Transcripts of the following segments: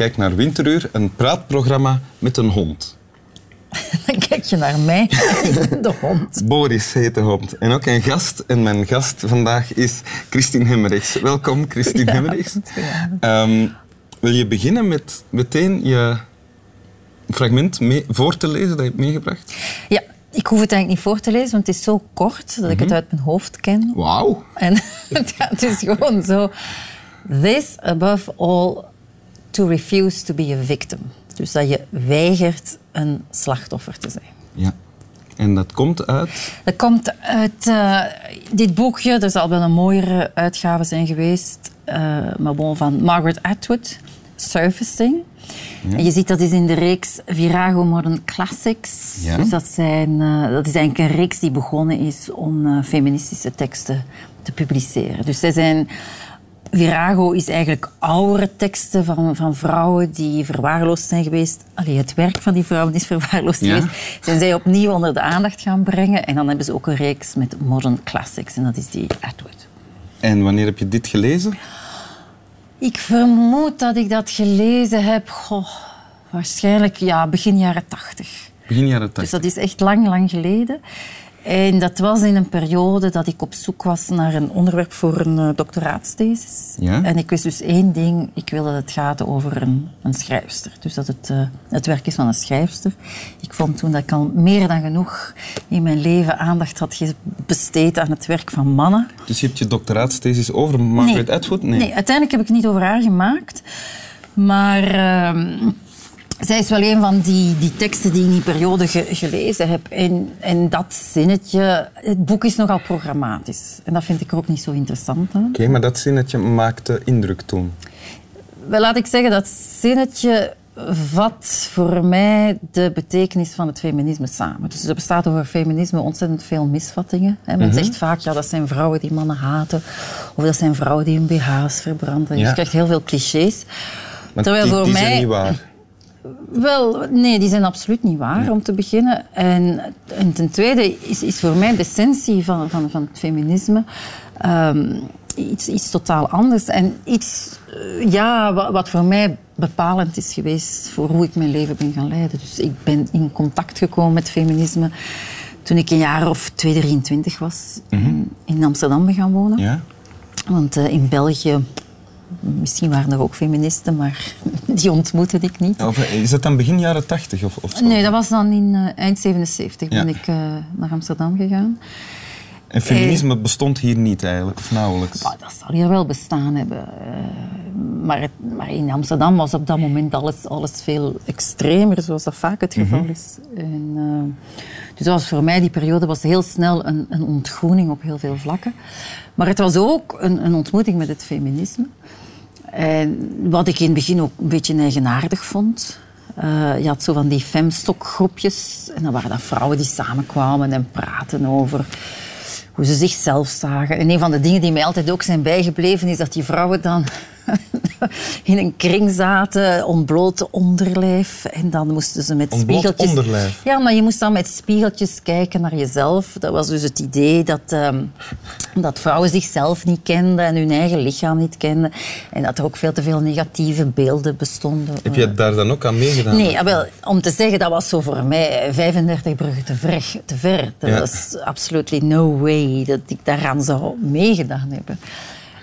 Kijkt naar Winteruur, een praatprogramma met een hond. Dan kijk je naar mij, de hond. Boris heet de hond. En ook een gast. En mijn gast vandaag is Christine Hemmerichs. Welkom, Christine Hemmerichs. Ehm, wil je beginnen met meteen je fragment mee, voor te lezen dat je hebt meegebracht? Ja, ik hoef het eigenlijk niet voor te lezen, want het is zo kort dat ik het uit mijn hoofd ken. Wauw. En het dus gewoon zo. This above all to refuse to be a victim. Dus dat je weigert een slachtoffer te zijn. Ja. En dat komt uit? Dat komt uit eh, dit boekje. Er zal wel een mooiere uitgave zijn geweest. eh, maar bon, van Margaret Atwood, Surfacing. En je ziet dat is in de reeks Virago Modern Classics. Ja. Dus dat, zijn, eh, dat is eigenlijk een reeks die begonnen is om feministische teksten te publiceren. Dus zij zijn... Virago is eigenlijk oudere teksten van, van vrouwen die verwaarloosd zijn geweest. Allee, het werk van die vrouwen is verwaarloosd Ja. geweest. Zijn zij opnieuw onder de aandacht gaan brengen. En dan hebben ze ook een reeks met modern classics. En dat is die Atwood. En wanneer heb je dit gelezen? Ik vermoed dat ik dat gelezen heb... Goh, waarschijnlijk ja, begin jaren tachtig. Begin jaren Dus 80. dat is echt lang, lang geleden. En dat was in een periode dat ik op zoek was naar een onderwerp voor een eh, doctoraatsthesis. Ja. En ik wist dus één ding. Ik wil dat het gaat over een, een schrijfster. Dus dat het eh, het werk is van een schrijfster. Ik vond toen dat ik al meer dan genoeg in mijn leven aandacht had besteed aan het werk van mannen. Dus je hebt je doctoraatsthesis over Margaret Atwood? Nee. uiteindelijk heb ik het niet over haar gemaakt. Maar ehm, zij is wel een van die, die teksten die ik in die periode ge- gelezen heb. En, en dat zinnetje... Het boek is nogal programmatisch. En dat vind ik ook niet zo interessant. Oké, maar dat zinnetje maakte indruk toen. Wel, laat ik zeggen, dat zinnetje vat voor mij de betekenis van het feminisme samen. Dus er bestaat over feminisme ontzettend veel misvattingen. Men zegt vaak, ja, dat zijn vrouwen die mannen haten. Of dat zijn vrouwen die hun BH's verbranden. Dus je krijgt heel veel clichés. Maar Terwijl die, voor die mij... zijn niet waar. Wel, nee, die zijn absoluut niet waar, om te beginnen. En, en ten tweede is, is voor mij de essentie van, van, van het feminisme ehm, iets, iets totaal anders. En iets eh, ja, wat, wat voor mij bepalend is geweest voor hoe ik mijn leven ben gaan leiden. Dus ik ben in contact gekomen met feminisme toen ik een jaar of 2, 23 was. en In Amsterdam ben gaan wonen. Ja? Want eh, in België, misschien waren er ook feministen, maar die ontmoette ik niet. Of, eh, is dat dan begin jaren 80 of, of zo? Nee, dat was dan in eh, eind 77 ben ik eh, naar Amsterdam gegaan. En feminisme bestond hier niet eigenlijk, of nauwelijks. Dat zal hier wel bestaan hebben. Maar, het- maar in Amsterdam was op dat moment alles, alles veel extremer, zoals dat vaak het geval is. En, dus dat was voor mij, die periode was heel snel een, een ontgroening op heel veel vlakken. Maar het was ook een, een ontmoeting met het feminisme. En wat ik in het begin ook een beetje eigenaardig vond. Eh, je had zo van die femstokgroepjes. En dan waren dat vrouwen die samenkwamen en praten over hoe ze zichzelf zagen. En een van de dingen die mij altijd ook zijn bijgebleven is dat die vrouwen dan in een kring zaten, ontbloot onderlijf. En dan moesten ze met Ontbloot spiegeltjes... onderlijf? Ja, maar je moest dan met spiegeltjes kijken naar jezelf. Dat was dus het idee dat, ehm, dat vrouwen zichzelf niet kenden en hun eigen lichaam niet kenden. En dat er ook veel te veel negatieve beelden bestonden. Heb je daar dan ook aan meegedaan? Nee, ah, wel, om te zeggen, dat was zo voor mij 35 bruggen te ver. Te ver. Dat Ja. was absolutely no way dat ik daaraan zou meegedaan hebben.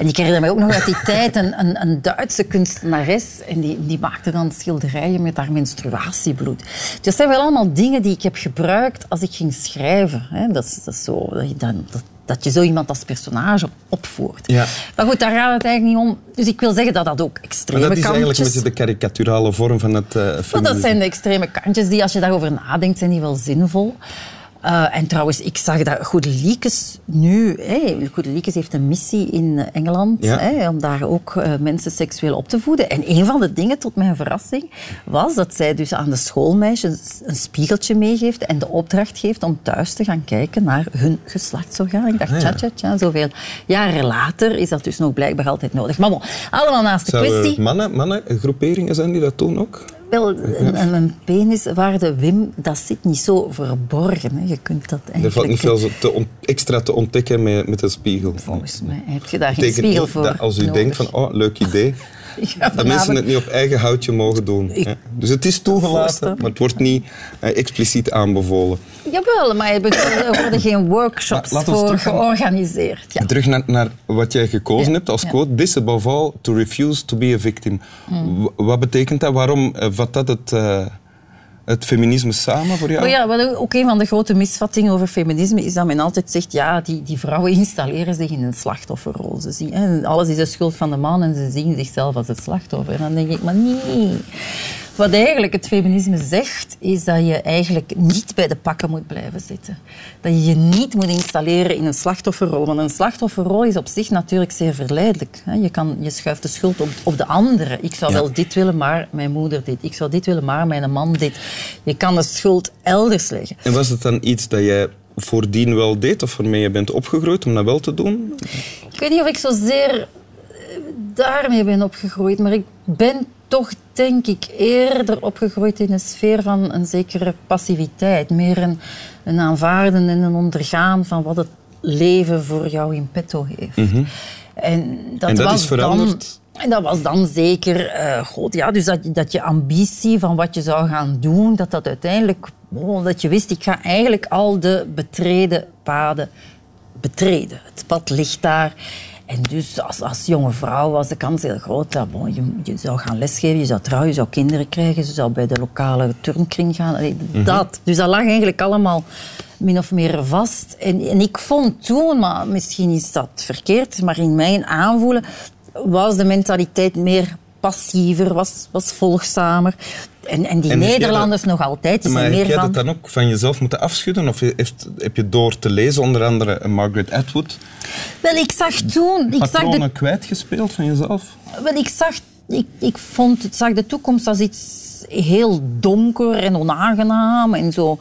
En ik herinner me ook nog uit die tijd een, een, een Duitse kunstenares. En die, die maakte dan schilderijen met haar menstruatiebloed. Dus dat zijn wel allemaal dingen die ik heb gebruikt als ik ging schrijven. Hè. Dat, is, dat, is zo, dat, je dan, dat, dat je zo iemand als personage opvoert. Ja. Maar goed, daar gaat het eigenlijk niet om. Dus ik wil zeggen dat dat ook extreme Maar dat is eigenlijk een kantjes... beetje de karikaturale vorm van het feminisme. dat zijn de extreme kantjes die, als je daarover nadenkt, zijn die wel zinvol. Eh, en trouwens, ik zag dat Goedeliekes nu... Hey, Goedeliekes heeft een missie in eh, Engeland Ja. om daar ook eh, mensen seksueel op te voeden. En een van de dingen, tot mijn verrassing, was dat zij dus aan de schoolmeisjes een spiegeltje meegeeft en de opdracht geeft om thuis te gaan kijken naar hun geslachtsorgaan. Ik dacht, Ah, ja. tja, tja, tja, zoveel jaren later is dat dus nog blijkbaar altijd nodig. Maar bon, allemaal naast de Zouden kwestie. mannen, mannen groeperingen zijn die dat doen ook? Wel, een, een penis waar de Wim, dat zit niet zo verborgen. Hè. Je kunt dat eigenlijk... Er valt niet veel te on- extra te ontdekken met, met een spiegel. Volgens mij heb je daar geen Betekent spiegel voor dat als u nodig. denkt van, oh, leuk idee, Ja, dat mensen het niet op eigen houtje mogen doen. Ik-. Dus het is toegelaten, maar het wordt niet eh, expliciet aanbevolen. Jawel, maar er worden geen workshops La- voor georganiseerd. Ja. Terug naar, naar wat jij gekozen Ja, hebt als quote. This above all, to refuse to be a victim. Hmm. Wat betekent dat? Waarom eh, vat dat het, eh, het feminisme samen voor jou? Maar ja, wat ook een van de grote misvattingen over feminisme is dat men altijd zegt, ja, die, die vrouwen installeren zich in een slachtofferrol. Ze zien, alles is de schuld van de man en ze zien zichzelf als het slachtoffer. En dan denk ik, maar nee. Wat eigenlijk het feminisme zegt, is dat je eigenlijk niet bij de pakken moet blijven zitten. Dat je je niet moet installeren in een slachtofferrol. Want een slachtofferrol is op zich natuurlijk zeer verleidelijk. Je, kan, je schuift de schuld op, op de anderen. Ik zou Ja. wel dit willen, maar mijn moeder dit. Ik zou dit willen, maar mijn man dit. Je kan de schuld elders leggen. En was het dan iets dat jij voordien wel deed of waarmee je bent opgegroeid om dat wel te doen? Ik weet niet of ik zozeer eh, daarmee ben opgegroeid, maar ik ben toch, denk ik, eerder opgegroeid in een sfeer van een zekere passiviteit. Meer een, een aanvaarden en een ondergaan van wat het leven voor jou in petto heeft. En dat, En dat was is veranderd? Dan, en dat was dan zeker, eh, god, ja, dus dat, je- dat je ambitie van wat je zou gaan doen, dat dat uiteindelijk, oh, dat je wist, ik ga eigenlijk al de betreden paden betreden. Het pad ligt daar. En dus als, als jonge vrouw was de kans heel groot dat bon, je, je zou gaan lesgeven, je zou trouwen, je zou kinderen krijgen, je zou bij de lokale turnkring gaan. Allee, Dat. Dus dat lag eigenlijk allemaal min of meer vast. En, en ik vond toen, maar misschien is dat verkeerd, maar in mijn aanvoelen was de mentaliteit meer passiever, was, was volgzamer. En, en die En heb Nederlanders nog altijd, die maar zijn heb meer jij van... dat dan ook van jezelf moeten afschudden? Of heeft, heb je door te lezen, onder andere Margaret Atwood, Wel, ik zag toen... Ik zag de kwijtgespeeld van jezelf? Wel, ik zag, ik, ik vond, ik zag de toekomst als iets heel donker en onaangenaam en zo.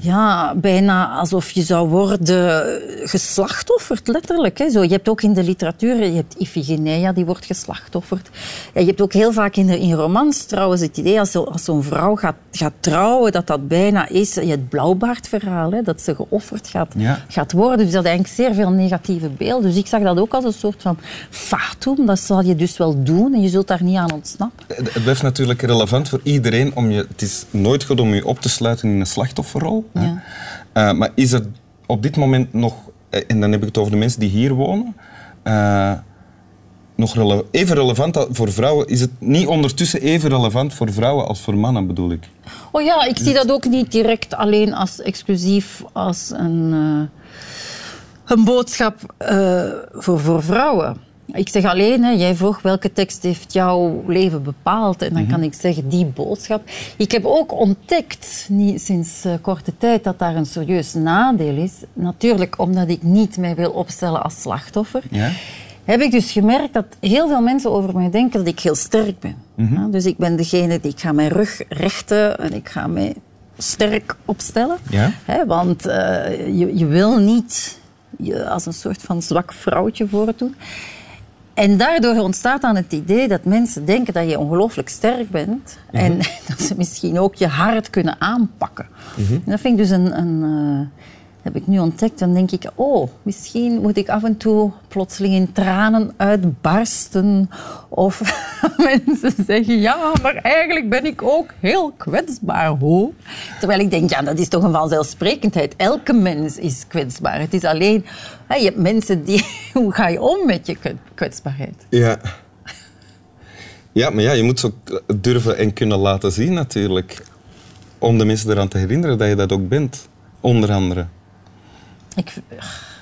Ja, bijna alsof je zou worden geslachtofferd, letterlijk. Hè. Zo, je hebt ook in de literatuur, je hebt Iphigenia, die wordt geslachtofferd. Ja, je hebt ook heel vaak in, de, in romans trouwens het idee, als, zo- als zo'n vrouw gaat, gaat trouwen, dat dat bijna is je het blauwbaardverhaal, hè, dat ze geofferd gaat, Ja. gaat worden. Dus dat eigenlijk zeer veel negatieve beelden. Dus ik zag dat ook als een soort van fatum. Dat zal je dus wel doen en je zult daar niet aan ontsnappen. Het blijft natuurlijk relevant voor iedereen. Om je, het is nooit goed om je op te sluiten in een slachtofferrol. Ja. Eh, maar is er op dit moment nog, eh, en dan heb ik het over de mensen die hier wonen, eh, nog rele- even relevant voor vrouwen? Is het niet ondertussen even relevant voor vrouwen als voor mannen, bedoel ik? Oh ja, ik zie dat ook niet direct alleen als exclusief als een, een boodschap voor, voor vrouwen. Ik zeg alleen, hè, jij vroeg welke tekst heeft jouw leven bepaald. En dan kan ik zeggen, die boodschap. Ik heb ook ontdekt, niet sinds eh, korte tijd, dat daar een serieus nadeel is. Natuurlijk omdat ik niet mij wil opstellen als slachtoffer. Ja? Heb ik dus gemerkt dat heel veel mensen over mij denken dat ik heel sterk ben. Ja, dus ik ben degene die, ik ga mijn rug rechten en ik ga mij sterk opstellen. Ja. Hè, want eh, je, je wil niet je als een soort van zwak vrouwtje voordoen. En daardoor ontstaat dan het idee dat mensen denken dat je ongelooflijk sterk bent. En dat ze misschien ook je hart kunnen aanpakken. En dat vind ik dus een... een eh, heb ik nu ontdekt, dan denk ik, oh, misschien moet ik af en toe plotseling in tranen uitbarsten. Of mensen zeggen, ja, maar eigenlijk ben ik ook heel kwetsbaar, hoor. Terwijl ik denk, ja, dat is toch een vanzelfsprekendheid. Elke mens is kwetsbaar. Het is alleen, je hebt mensen die, hoe ga je om met je kwe- kwetsbaarheid? Ja. Ja, maar ja, je moet ze ook durven en kunnen laten zien natuurlijk. Om de mensen eraan te herinneren dat je dat ook bent. Onder andere. Ik,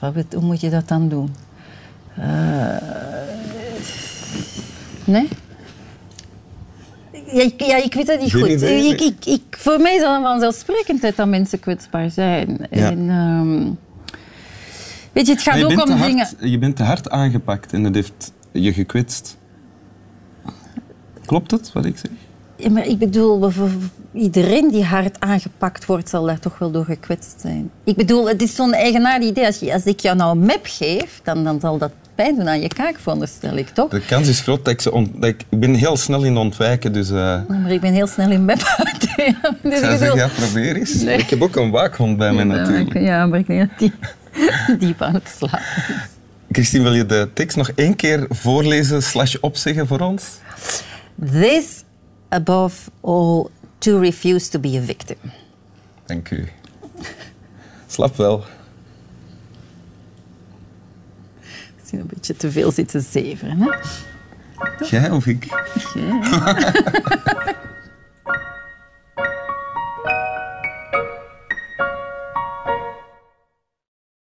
wat hoe moet je dat dan doen? Eh, nee? Ja ik, ja, ik weet het niet goed. Ik, ik, ik, voor mij is dat een vanzelfsprekendheid dat mensen kwetsbaar zijn. Ja. En, ehm, weet je, het gaat ook om dingen... hard, je bent te hard aangepakt en dat heeft je gekwetst. Klopt het, wat ik zeg? Ja, maar ik bedoel, iedereen die hard aangepakt wordt, zal daar toch wel door gekwetst zijn. Ik bedoel, het is zo'n eigenaardig idee. Als, je, als ik jou nou een map geef, dan, dan zal dat pijn doen aan je kaak, veronderstel ik, toch? De kans is groot dat ik ze... dat ik, ik ben heel snel in ontwijken, dus... eh Ja, Maar ik ben heel snel in bed buiten. Dus ik bedoel- zeggen, ja, probeer eens. Nee. Ik heb ook een waakhond bij mij natuurlijk. Ja, maar ik denk dat die diep aan het slapen is. Christine, wil je de tekst nog één keer voorlezen slash opzeggen voor ons? This, above all, to refuse to be a victim. Dank u. Slap wel. Misschien een beetje te veel zitten zeveren. Hè? Jij of ik?